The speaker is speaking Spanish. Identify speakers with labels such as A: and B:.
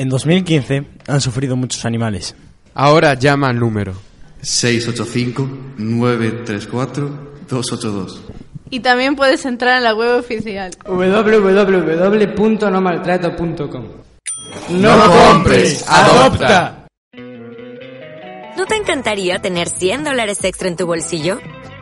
A: En 2015 han sufrido muchos animales.
B: Ahora llama al número
C: 685-934-282.
D: Y también puedes entrar en la web oficial.
E: www.nomaltrato.com
B: ¡No compres! ¡Adopta!
F: ¿No te encantaría tener 100 dólares extra en tu bolsillo?